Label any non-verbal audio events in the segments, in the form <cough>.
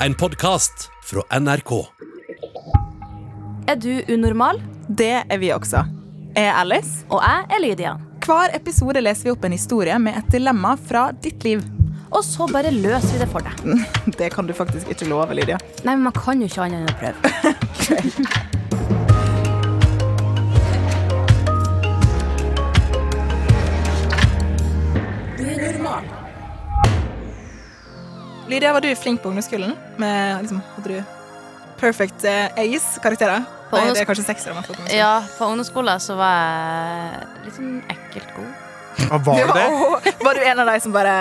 En podkast fra NRK. Er du unormal? Det er vi også. Jeg er Alice. Og jeg er Lydia. Hver episode leser vi opp en historie med et dilemma fra ditt liv. Og så bare løser vi det for deg. <laughs> Det kan du faktisk ikke love, Lydia. Nei, men man kan jo ikke annet enn å prøve. <laughs> Lydia, var du flink på ungdomsskolen? Med, liksom, hadde du perfect eh, ace-karakterer? Nei, det er kanskje seksere man får på ungdomsskolen. Ja, på ungdomsskolen så var jeg litt sånn ekkelt god. Og var du det? <laughs> Var du en av de som bare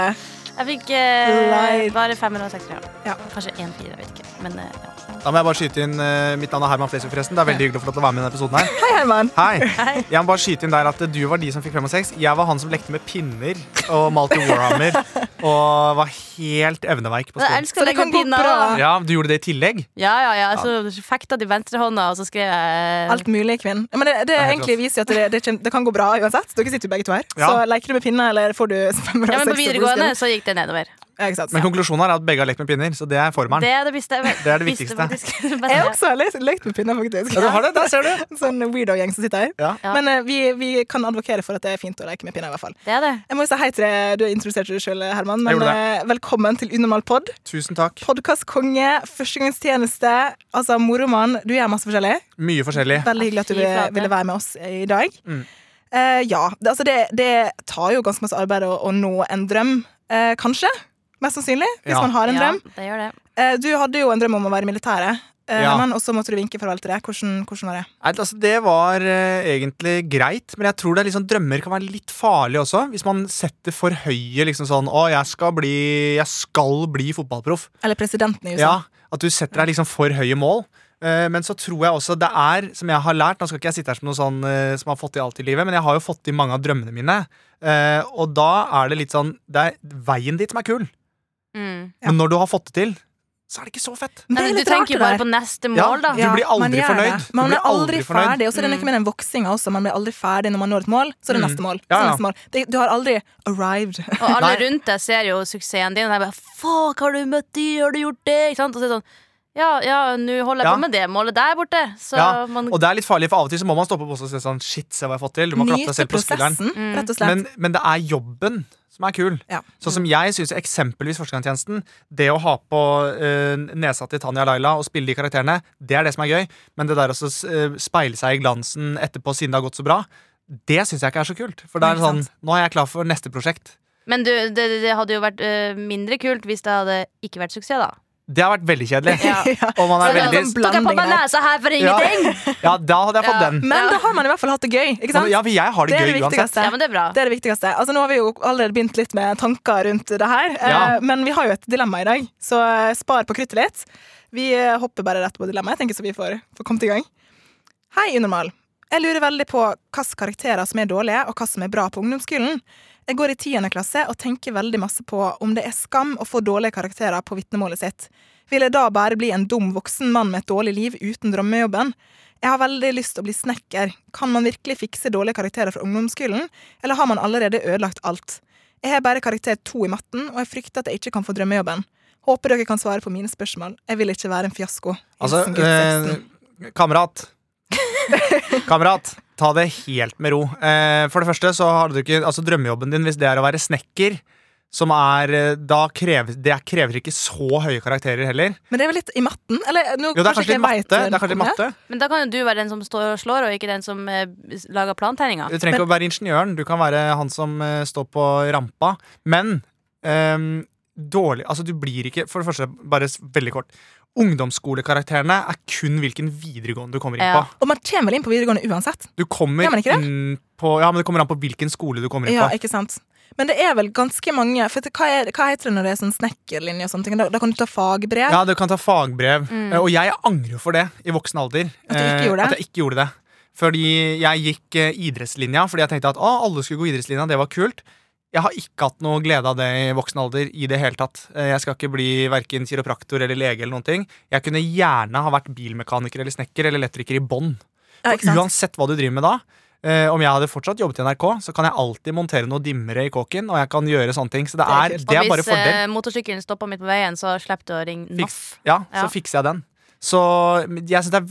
Jeg fikk eh, bare femmer og seksere. Ja. Kanskje én fire, jeg vet ikke. Men eh, ja. Da må jeg bare skyte inn uh, Mitt navn er Herman Flesvig, forresten. Det er veldig hyggelig å få lov til å være med i denne episoden her. Hei, Herman. Hei. Jeg må bare skyte inn der at du var de som fikk fem og seks. Jeg var han som lekte med pinner og malte Warhammer og var helt evneveik på skolen. Så det kan gå bra. Ja, Du gjorde det i tillegg? Ja, ja, ja. Så fekta de venstrehånda, og så skrev jeg Alt mulig, Kvinn. Men det, det, er egentlig viser at det, det, det kan gå bra uansett. Dere sitter jo begge to her. Ja. Så leker du med pinner, eller får du fem og seks? Ja, men på videregående så gikk det nedover. Ja, sant. Men konklusjonen er at begge har lekt med pinner, så det er formelen. Det er det beste. Det er det viktigste. <laughs> Jeg har også le- lekt med pinner, faktisk. Ja, du har det, der ser du. <laughs> Sånn weirdo-gjeng som sitter her. Ja. Men uh, vi, vi kan advokere for at det er fint å leke med pinner, i hvert fall. Det er det. Jeg må jo si hei til deg, Du introduserte deg sjøl, Herman. Men eh, velkommen til Unormal pod. Tusen takk. Podkastkonge, førstegangstjeneste, altså moromann. Du gjør masse forskjellig. Mye forskjellig. Veldig hyggelig at du ville, ville være med oss i dag. Mm. Uh, ja, det, altså det, det tar jo ganske masse arbeid å, å nå en drøm. uh, kanskje. Mest sannsynlig, hvis Ja. man har en drøm. Ja, det gjør det. Eh, du hadde jo en drøm om å være i militæret, eh, Ja. Herman, og så måtte du vinke farvel til det. Hvordan, hvordan var det? Nei, altså, det var eh, egentlig greit, men jeg tror det er liksom, drømmer kan være litt farlige også. Hvis man setter for høye liksom sånn Å, jeg skal bli, jeg skal bli fotballproff. Eller presidenten i USA. Ja, At du setter deg liksom for høye mål. Eh, Men så tror jeg også det er, som jeg har lært Nå skal ikke jeg sitte her som noen sånn eh, som har fått til alt i livet, men jeg har jo fått til mange av drømmene mine. Eh, Og da er det litt sånn Det er veien dit som er kul. Mm. Men når du har fått det til, så er det ikke så fett. Nei, du tenker bare på neste mål, da. du blir aldri man fornøyd. det. Man blir er aldri ferdig. Og så er det noe med den voksinga også. Man blir aldri ferdig når man når et mål. Så er det Mm. neste mål. Ja, ja. neste mål. Det, du har aldri arrived. Og alle rundt deg ser jo suksessen din, og de bare 'Fuck, har du møtt de? Har du gjort det?' Ikke sant? Og så er det sånn Ja, ja, nå holder jeg Ja. på med det målet der borte. Så Ja, man Og det er litt farlig, for av og til så må man stoppe opp og se sånn Shit, se hva jeg har fått til. Du må klappe deg selv på skulderen. prosessen, Mm. rett og slett. Men, men det er jobben som er kul. Ja. Sånn som jeg syns eksempelvis Førstegangstjenesten, det å ha på eh, nesa til Tanja Laila og spille de karakterene, det er det som er gøy. Men det der å så, eh, speile seg i glansen etterpå siden det har gått så bra, det syns jeg ikke er så kult. For det Nei, er ikke sånn sant. Nå er jeg klar for neste prosjekt. Men du, det, det hadde jo vært øh, mindre kult hvis det hadde ikke vært suksess, da. Det har vært veldig kjedelig. Ja. <laughs> ja. Og man er veldig Tok jeg på meg nesa her for ingenting? <laughs> Ja, da hadde jeg fått Ja. den. Men Ja. da har man i hvert fall hatt det gøy. Ikke sant? Ja, for jeg har det, Det gøy det uansett. Ja, men det er bra. Det er det viktigste. Altså, nå har vi jo allerede begynt litt med tanker rundt det her, eh, Ja. men vi har jo et dilemma i dag, så eh, spar på kruttet litt. Vi eh, hopper bare rett på dilemmaet, tenker så vi får, får kommet i gang. Hei, Unormal. Jeg lurer veldig på hvilke karakterer som er dårlige, og hva som er bra på ungdomsskolen. Jeg går i tiende klasse og tenker veldig masse på om det er skam å få dårlige karakterer på vitnemålet sitt. Vil jeg da bare bli en dum voksen mann med et dårlig liv uten drømmejobben? Jeg har veldig lyst til å bli snekker. Kan man virkelig fikse dårlige karakterer fra ungdomsskolen, eller har man allerede ødelagt alt? Jeg har bare karakter to i matten, og jeg frykter at jeg ikke kan få drømmejobben. Håper dere kan svare på mine spørsmål. Jeg vil ikke være en fiasko. Altså, Hilsen gutt 16. eh, kamerat. kamerat, ta det helt med ro. Eh, for det første så har du ikke Altså drømmejobben din, hvis det er å være snekker, som er eh, Da krever Det krever ikke så høye karakterer heller. Men det er vel litt i matten? Eller nå Jo, det er kanskje kanskje litt ikke matte. Det er kanskje litt matte. Men da kan jo du være den som står og slår, og ikke den som eh, lager plantegninga. Du trenger ikke å være ingeniøren, du kan være han som eh, står på rampa. Men eh, dårlig Altså, du blir ikke For det første, bare veldig kort. Ungdomsskolekarakterene er kun hvilken videregående du kommer inn Ja. på. Og man kommer vel inn på videregående uansett? Du kommer ikke det? inn på Ja, men det kommer an på hvilken skole du kommer inn Ja, på. ikke sant? Men det er vel ganske mange For det- hva, er, hva heter det når det er sånn snekkerlinje og sånne ting? Da, da kan du ta fagbrev. Ja, du kan ta fagbrev. Mm. Eh, Og jeg angrer for det i voksen alder. At du ikke eh, gjorde det? At jeg ikke gjorde det. Fordi jeg gikk eh, idrettslinja fordi jeg tenkte at å, alle skulle gå idrettslinja. Det var kult. Jeg har ikke hatt noe glede av det i voksen alder i det hele tatt. Eh, Jeg skal ikke bli verken kiropraktor eller lege eller noen ting. Jeg kunne gjerne ha vært bilmekaniker eller snekker eller elektriker i bånn. Ja, Og uansett hva du driver med da, eh, om jeg hadde fortsatt jobbet i NRK, så kan jeg alltid montere noe dimmere i kåken. Og jeg kan gjøre sånne ting Så det Det er er, det er og bare hvis fordel. eh, motorsykkelen stopper midt på veien, så slipper du å ringe NAF. Ja, Ja. så fikser jeg den. Så jeg synes det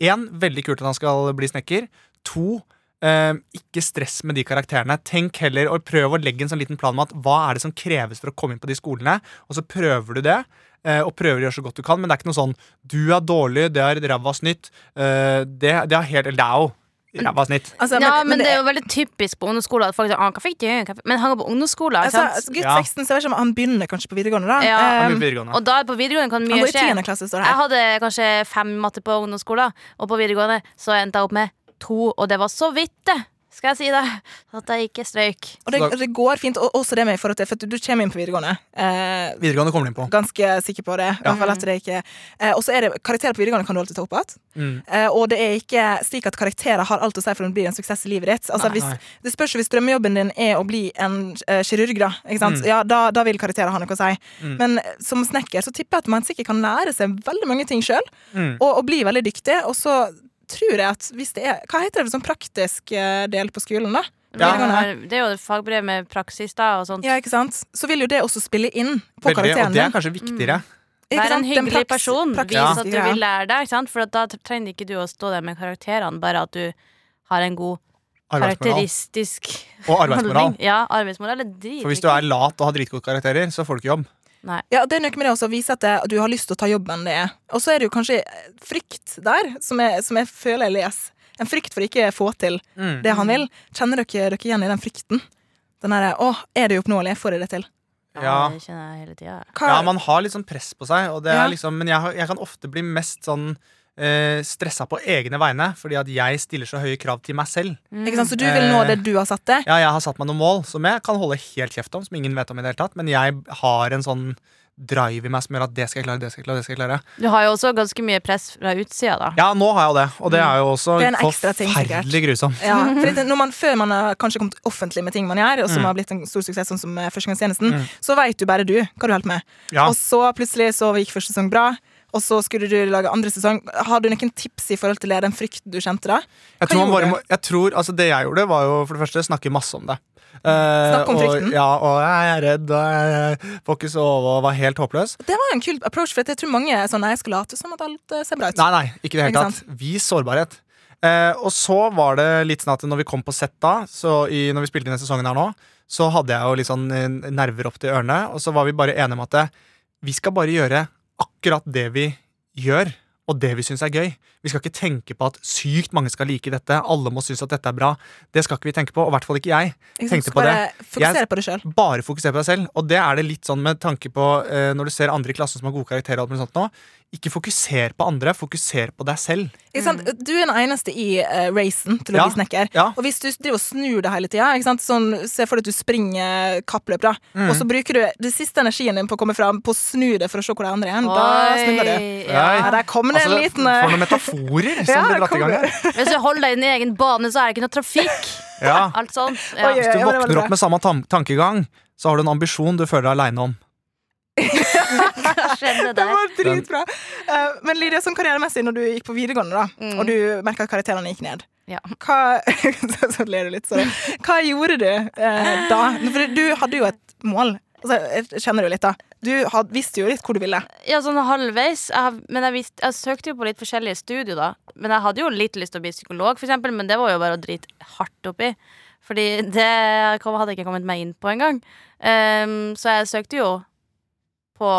er én, veldig kult at han skal bli snekker. To, eh, ikke stress med de karakterene. Tenk heller og Prøv å legge en sånn liten plan med at hva er det som kreves for å komme inn på de skolene, og så prøver du det. uh, Og prøver å gjøre så godt du kan, men det er ikke noe sånn Du er dårlig, det er ræva snytt. Uh, Det, det er helt Lao. ræva snitt. Altså, ja, men, det er jo veldig typisk på ungdomsskolen at folk sier ah, hva fikk du? Men han går på ungdomsskolen. altså. Gutt 16, så jeg vet ikke om han begynner kanskje på videregående, da. Ja. Um, videregående. Og da på videregående kan han mye går i skje. 10. klasse, Jeg hadde kanskje fem matte på ungdomsskolen, og på videregående så endte jeg opp med to, og det var så vidt, det. Skal jeg si det? At jeg ikke strøyk. Og det, det går fint, og også det med i forhold til For at du kommer inn på videregående. Eh, Videregående kommer du inn på. ganske sikker på det. Det eh, Og så er det karakterer på videregående kan du alltid ta opp igjen. Mm. Eh, og det er ikke slik at karakterer har alt å si for om det blir en suksess i livet ditt. Altså, Nei, hvis, nei. det spørs jo hvis drømmejobben din er å bli en uh, kirurg, da. Ikke sant? Mm. Ja, da, da vil karakterer ha noe å si. Mm. Men som snekker så tipper jeg at man sikkert kan lære seg veldig mange ting sjøl, Mm. og, og bli veldig dyktig. Og så tror jeg at hvis det er Hva heter det sånn praktisk eh, del på skolen, da? Ja. Det er jo fagbrev med praksis da, og sånt. Ja, ikke sant? Så vil jo det også spille inn på Veldig, og det er kanskje viktigere. Mm. Vær en hyggelig person. Vis at du vil lære deg. For da trenger ikke du å stå der med karakterene, bare at du har en god karakteristisk Og arbeidsmoral. Ja, arbeidsmoral er dritviktig. For hvis du er lat og har dritgode karakterer, så får du ikke jobb. Nei. Ja, det er noe med det også, å vise at det, du har lyst til å ta jobben det er. Og så er det jo kanskje frykt der, som jeg, som jeg føler jeg leser. En frykt for å ikke få til Mm. det han vil. Kjenner dere dere igjen i den frykten? Den derre 'Å, er det uoppnåelig? Får jeg det til?' Ja. Det kjenner jeg hele tiden Ja, man har litt sånn press på seg, og det Ja. er liksom, men jeg, jeg kan ofte bli mest sånn eh, stressa på egne vegne, fordi at jeg stiller så høye krav til meg selv. ikke sant? Så du vil nå det du har satt deg? Ja, jeg har satt meg noen mål som jeg kan holde helt kjeft om, som ingen vet om i det hele tatt, men jeg har en sånn drive i meg som gjør at det skal jeg klare, det skal jeg klare, det skal jeg klare. Du har jo også ganske mye press fra utsida, da. Ja, nå har jeg jo det, og det er jo også Det er forferdelig grusomt. Ja, for når man, Før man har kanskje kommet offentlig med ting man gjør, og som Mm. har blitt en stor suksess, sånn som eh, Førstegangstjenesten, Mm. så veit du bare du hva du holder på med. Ja. Og så plutselig så gikk første sesong bra, og så skulle du lage andre sesong. Har du noen tips i forhold til det, den frykten du kjente da? Jeg tror, bare jeg tror altså Det jeg gjorde, var jo for det første snakke masse om det. Uh, Snakke om og, frykten? Ja, og jeg er redd, og jeg får ikke sove, og var helt håpløs. Det var en kul approach, for jeg tror mange er sånn Nei, jeg skal late som at alt eh, ser bra ut. Nei, nei, ikke det hele tatt. Vis sårbarhet. Uh, og så var det litt sånn at når vi kom på sett da, så i, når vi spilte inn denne sesongen her nå, så hadde jeg jo litt sånn nerver opp til ørene, og så var vi bare enige om at vi skal bare gjøre akkurat det vi gjør, og det vi syns er gøy. Vi skal ikke tenke på at sykt mange skal like dette, alle må synes at dette er bra. Det skal ikke vi tenke på, og i hvert fall ikke jeg. Ikke sant? tenkte på det. bare Fokusere Jeg- på det sjøl. Bare fokusere på deg selv. Og det er det litt sånn med tanke på eh, når du ser andre i klassen som har gode karakterer. og alt sånt nå. Ikke fokuser på andre, fokuser på deg selv. Ikke sant? Du er den eneste i uh, racen til å Ja, bli snekker. ja. Og hvis du driver og snur deg hele tida, sånn, se for deg at du springer kappløp, da, Mm. og så bruker du den siste energien din på å komme fram på å snu deg for å se hvor de andre er, da snubler du. Ja. Ja, der kom det en Altså, liten For eh, noen metaforer som <laughs> Ja, blir dratt i gang her. Hvis du holder deg i din egen bane, så er det ikke noe trafikk. <laughs> Ja. Alt sånt. Ja. Hvis du men våkner opp med samme tankegang, så har du en ambisjon du føler deg aleine om. <laughs> Det var dritbra. Eh, men Lydia, sånn karrieremessig, når du gikk på videregående, da, Mm. og du merka at karakterene gikk ned Ja. Hva så, så ler du litt, sorry. Hva gjorde du eh, da? For du hadde jo et mål. Altså, kjenner jo litt, da. Du had, visste jo litt hvor du ville. Ja, sånn halvveis. Jeg, men jeg, visste, jeg søkte jo på litt forskjellige studier, da. Men jeg hadde jo litt lyst til å bli psykolog, for eksempel, men det var jo bare å drite hardt oppi. Fordi det hadde jeg ikke kommet meg inn på engang. Um, så jeg søkte jo på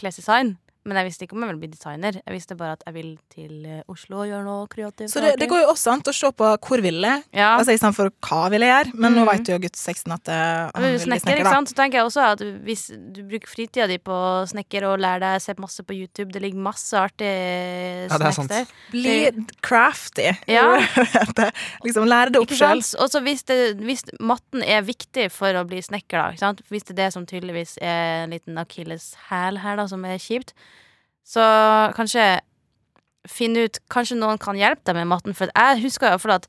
klesdesign. Men jeg visste ikke om jeg ville bli designer. Jeg visste bare at jeg vil til eh, Oslo og gjøre noe kreativt. Så det, det går jo også an å se på hvor vil jeg, ja. altså istedenfor hva vil jeg gjøre. Men nå veit du jo gutt 16 at eh, han vil bli snekker, snekker, ikke da. sant? Så tenker jeg også at hvis du bruker fritida di på snekker og lærer deg se masse på YouTube, det ligger masse artig Ja, det er sant. der. Bli crafty. <laughs> Ja. liksom lære det opp sjøl. Og så hvis, hvis matten er viktig for å bli snekker, da, ikke sant? hvis det er det som tydeligvis er en liten akilleshæl her, da, som er kjipt, så kanskje finne ut Kanskje noen kan hjelpe deg med matten. For jeg husker iallfall at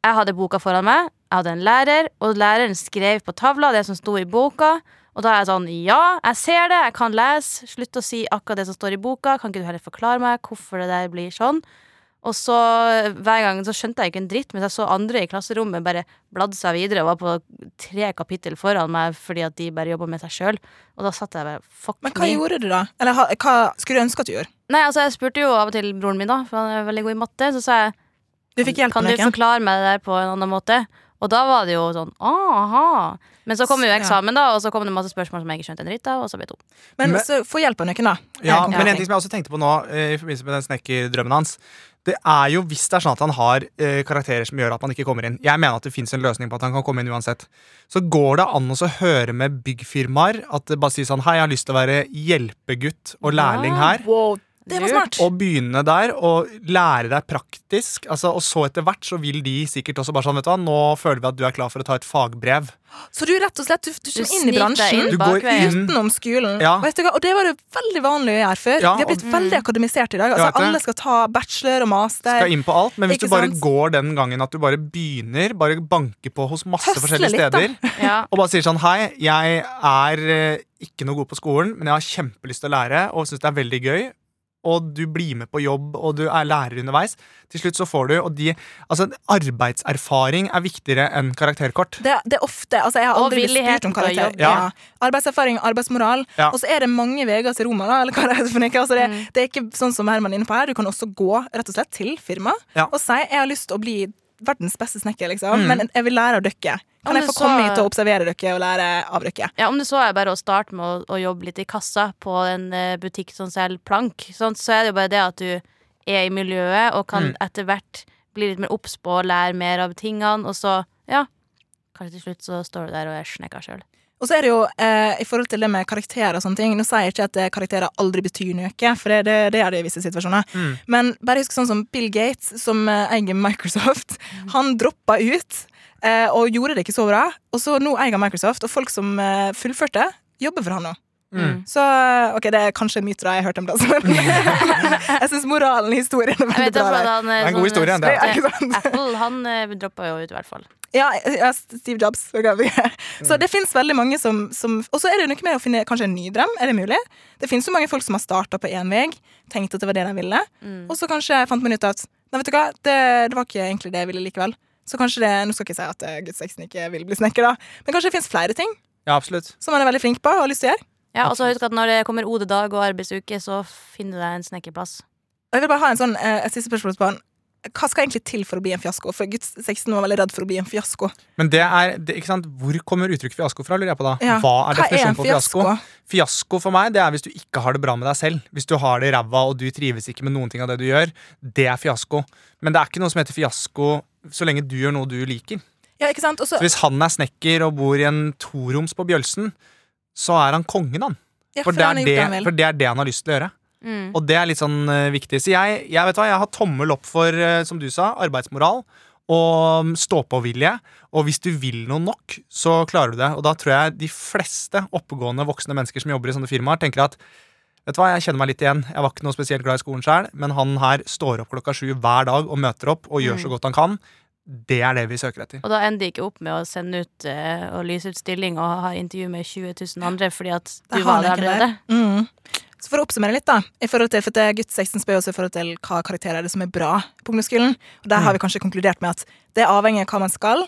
jeg hadde boka foran meg, jeg hadde en lærer, og læreren skrev på tavla det som sto i boka. Og da er jeg sånn Ja, jeg ser det, jeg kan lese. Slutt å si akkurat det som står i boka. Kan ikke du heller forklare meg hvorfor det der blir sånn? Og så hver gang så skjønte jeg ikke en dritt, mens jeg så andre i klasserommet bare bladde seg videre og var på tre kapittel foran meg fordi at de bare jobba med seg sjøl. Og da satt jeg bare fuck Men hva me. gjorde du, da? Eller hva skulle du ønske at du gjorde? Nei, altså jeg spurte jo av og til broren min, da, for han er veldig god i matte. Så sa jeg Du fikk hjelp kan du forklare meg det der på en annen måte? Og da var det jo sånn aha. Men så kom jo eksamen, da, og så kom det masse spørsmål som jeg ikke skjønte en dritt av, og så ble to. Men Men- så få hjelp av noen, da. Ja, men en ting som jeg også tenkte på nå eh, i forbindelse med den snekkerdrømmen hans Det er jo hvis det er sånn at han har eh, karakterer som gjør at han ikke kommer inn. Jeg mener at det fins en løsning på at han kan komme inn uansett. Så går det an å høre med byggfirmaer at det bare sier sånn Hei, jeg har lyst til å være hjelpegutt og lærling her. Wow, det var smart. Og begynne der og lære deg praktisk. Altså, og så etter hvert så vil de sikkert også bare sånn Vet du hva, nå føler vi at du er klar for å ta et fagbrev. Så du rett og slett du, du Du kommer inn i bransjen inn Du går inn utenom skolen. Ja. Og, vet du hva? og det var det veldig vanlig å gjøre før. Ja, Vi har blitt og- veldig akademisert i dag. Altså, alle skal ta bachelor og master. Skal inn på alt, men hvis du bare sant? går den gangen at du bare begynner, bare banker på hos masse Høsle forskjellige litt, steder, <laughs> Ja. og bare sier sånn Hei, jeg er eh, ikke noe god på skolen, men jeg har kjempelyst til å lære og syns det er veldig gøy. Og du blir med på jobb, og du er lærer underveis. Til slutt så får du Og de Altså, arbeidserfaring er viktigere enn karakterkort. Det, det er ofte Altså, jeg har aldri blitt spurt om karakter. Ja. Ja. Arbeidserfaring, arbeidsmoral. Ja. Og så er det mange veier til Roma, da. Eller hva det er for noe. Altså, det, Mm. det er ikke sånn som Herman er inne på her. Du kan også gå rett og slett til firma Ja. og si 'jeg har lyst til å bli verdens beste snekker', liksom. Mm. men jeg vil lære av dere. Kan jeg du få så- komme hit og observere dere og lære av dere? Ja, om det så er bare å starte med å, å jobbe litt i kassa på en eh, butikk som selger plank, sånn, så er det jo bare det at du er i miljøet og kan Mm. etter hvert bli litt mer obs på å lære mer av tingene, og så, ja Kanskje til slutt så står du der og er snekka sjøl. Og så er det jo, eh, i forhold til det med karakterer og sånne ting Nå sier jeg ikke at eh, karakterer aldri betyr noe, for det, det, det er det i visse situasjoner. Mm. Men bare husk sånn som Bill Gates, som eh, eier Microsoft. Han droppa ut eh, og gjorde det ikke så bra. Og så nå eier Microsoft, og folk som eh, fullførte, jobber for han nå. Mm. Så eh, ok, det er kanskje myter jeg har hørt en plass, men <laughs> <laughs> jeg syns moralen i historien er veldig bra. Det er en god sånn, historie, det. Apple, han droppa jo ut, i hvert fall. Ja, ja, Steve Jobs. <laughs> Så det fins veldig mange som, som Og så er det noe med å finne kanskje en ny drøm. Er det mulig? Det fins jo mange folk som har starta på én vei, tenkt at det var det de ville, Mm. og så kanskje fant man ut at Nei, vet du hva, det, det var ikke egentlig det jeg ville likevel. Så kanskje det, Nå skal jeg ikke si at eh, gutt 16 ikke vil bli snekker, da, men kanskje det fins flere ting Ja, absolutt. som man er veldig flink på og har lyst til å gjøre. Ja, og så husk at når det kommer OD-dag og arbeidsuke, så finner du deg en snekkerplass. Jeg vil bare ha en sånn, eh, et siste spørsmål på han. Hva skal egentlig til for å bli en fiasko? For guds 16 var veldig redd for å bli en fiasko. Men det er, det, ikke sant? hvor kommer uttrykket fiasko fra? lurer jeg på da? Ja, Hva er definisjonen på fiasko? fiasko? For meg det er hvis du ikke har det bra med deg selv. Hvis du har det i ræva og du trives ikke med noen ting av det du gjør. Det er fiasko. Men det er ikke noe som heter fiasko så lenge du gjør noe du liker. Ja, ikke sant? Også... så- hvis han er snekker og bor i en toroms på Bjølsen, så er han kongen, han. ja, For det han det, for det er det han har lyst til å gjøre. Mm. Og det er litt sånn eh, viktig. Så jeg, jeg vet hva, jeg har tommel opp for, eh, som du sa, arbeidsmoral og mm, stå-på-vilje. Og hvis du vil noe nok, så klarer du det. Og da tror jeg de fleste oppegående voksne mennesker som jobber i sånne firmaer, tenker at Vet du hva, Jeg kjenner meg litt igjen. Jeg var ikke noe spesielt glad i skolen sjøl, men han her står opp klokka sju hver dag og møter opp og gjør Mm. så godt han kan. Det er det vi søker etter. Og da ender de ikke opp med å sende ut eh, og lyse ut stilling og ha intervju med 20 000 andre fordi at du var der allerede. Mm. Så for å oppsummere litt, da. I forhold til, for det Gutt 16 spør også i forhold til hva karakterer er det som er bra på ungdomsskolen. Og der har vi kanskje konkludert med at det er avhengig av hva man skal.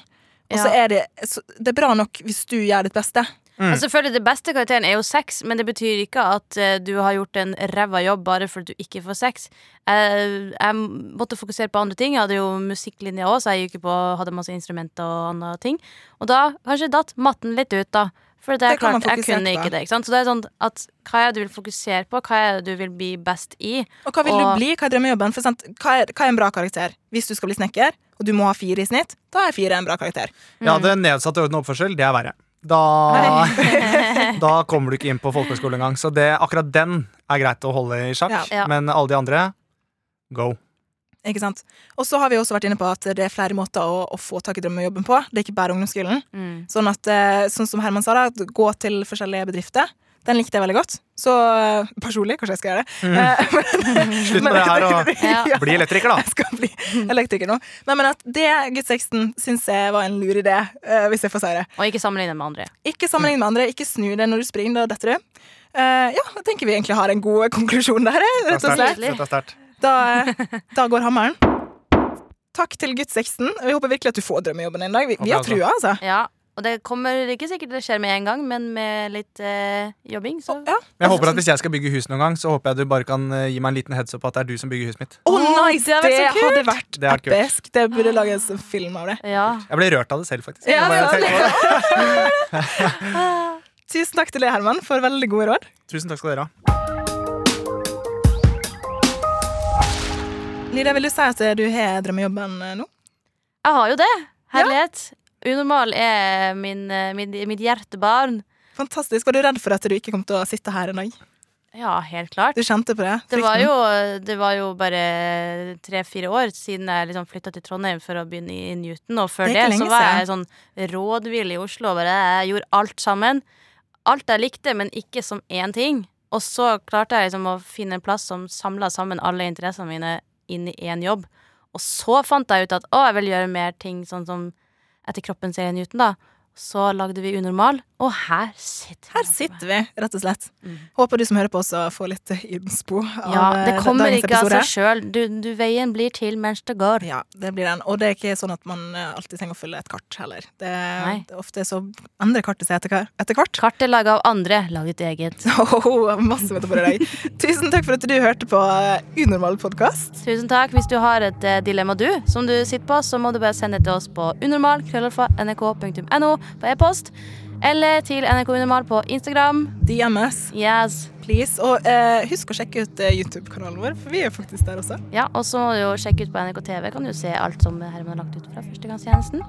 Og så er det, så det er bra nok hvis du gjør ditt beste. Mm. Altså, selvfølgelig Det beste karakteren er jo sex, men det betyr ikke at uh, du har gjort en ræva jobb bare fordi du ikke får sex. Uh, jeg måtte fokusere på andre ting. Jeg hadde jo musikklinja òg, så jeg gikk på, hadde masse instrumenter og andre ting. Og da kanskje datt matten litt ut, da. For det er Det klart, jeg kunne ikke det. ikke sant? Så det er sånn at hva er det du vil fokusere på? Hva er det du vil bli best i? Og hva vil Og- du bli? Hva er drømmejobben? For sant, hva, er, hva er en bra karakter? Hvis du skal bli snekker, og du må ha fire i snitt, da er fire en bra karakter. Ja, det nedsatte orden og oppførsel, det er verre. Da, <laughs> da kommer du ikke inn på folkehøyskole engang. Så det, akkurat den er greit å holde i sjakk. Ja. Ja. Men alle de andre go. Ikke sant? Og så har vi også vært inne på at det er flere måter å, å få tak i drømmejobben på. Det er ikke bare ungdomsskolen. Mm. Sånn at, eh, sånn som Herman sa, da, at gå til forskjellige bedrifter. Den likte jeg veldig godt. Så eh, personlig, kanskje jeg skal gjøre det. Eh, <laughs> Slutt med det her og Ja. bli elektriker, da. <laughs> Jeg skal bli elektriker nå. Nei, men at det, gutt 16, syns jeg var en lur idé, eh, hvis jeg får si det. Og ikke sammenligne med andre. Ikke sammenligne med andre, ikke snu det når du springer, da detter du. Uh, ja, jeg tenker vi egentlig har en god konklusjon der, rett og slett. Dette er sterkt. Da, da går hammeren. Takk til gutt 16. Vi håper virkelig at du får drømmejobben en dag. Vi, vi har trua, altså. Ja, og det kommer ikke sikkert til skjer skje med en gang, men med litt eh, jobbing, så Ja. Men jeg håper at Hvis jeg skal bygge hus noen gang, så håper jeg du bare kan eh, gi meg en liten heads up på at det er du som bygger huset mitt. Å, nice! det Det, hadde vært så hadde vært Det hadde vært kult. episk. Det burde lages en film av det. Ja. Jeg ble rørt av det selv, faktisk. Ja, det var tenker på det. <laughs> Tusen takk til deg, Herman, for veldig gode råd. Tusen takk skal dere ha. Lida, vil du si at du har drømmejobben eh, nå? Jeg har jo det. Herlighet. Unormal er min, eh, min, mitt hjertebarn. Fantastisk. Var du redd for at du ikke kom til å sitte her en dag? Ja, helt klart. Du kjente på det? Det var jo, det var jo bare tre-fire år siden jeg liksom flytta til Trondheim for å begynne i Newton. Og før Det det, så var jeg sånn rådvill i Oslo. Bare jeg gjorde alt sammen. Alt jeg likte, men ikke som én ting. Og så klarte jeg liksom å finne en plass som samla sammen alle interessene mine inn i én jobb. Og så fant jeg ut at å, jeg vil gjøre mer ting sånn som etter kroppen ser Newton, da. Så lagde vi Unormal, og her sitter vi. Her sitter vi, rett og slett. Mm. Håper du som hører på også får litt innspo av Ja, det eh, kommer dagens ikke av seg sjøl. Du, du, veien blir til mens det går. Ja, det blir den. Og det er ikke sånn at man eh, alltid trenger å følge et kart heller. Det, det er ofte så endrer kartet seg etter, etter hvert. Kart er laga av andre, lag ditt eget. <laughs> Oh, masse metaforer i dag. Tusen takk for at du hørte på eh, Unormal podkast. Tusen takk. Hvis du har et dilemma du som du sitter på, så må du bare sende det til oss på unormal.nrk.no på e-post. Eller til NRK Unormal på Instagram. DMS, Yes. please. Og eh, husk å sjekke ut eh, YouTube-kanalen vår, for vi er faktisk der også. Ja, og så må du jo sjekke ut på NRK TV, kan du se alt som Herman har lagt ut fra Førstegangstjenesten.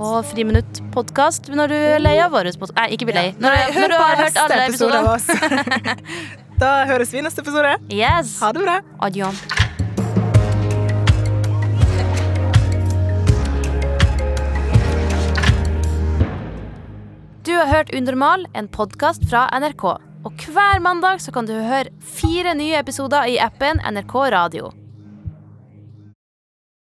Og Friminutt-podkast når du er lei av våre podkast. Nei, ikke bli lei. Når, Nei, når du har hørt alle episode episodene. oss. <laughs> da høres vi i neste episode. Yes. Ha det bra. Adjø. Har hørt Undermal, en podkast fra NRK. Og hver mandag så kan du høre fire nye episoder i appen NRK Radio.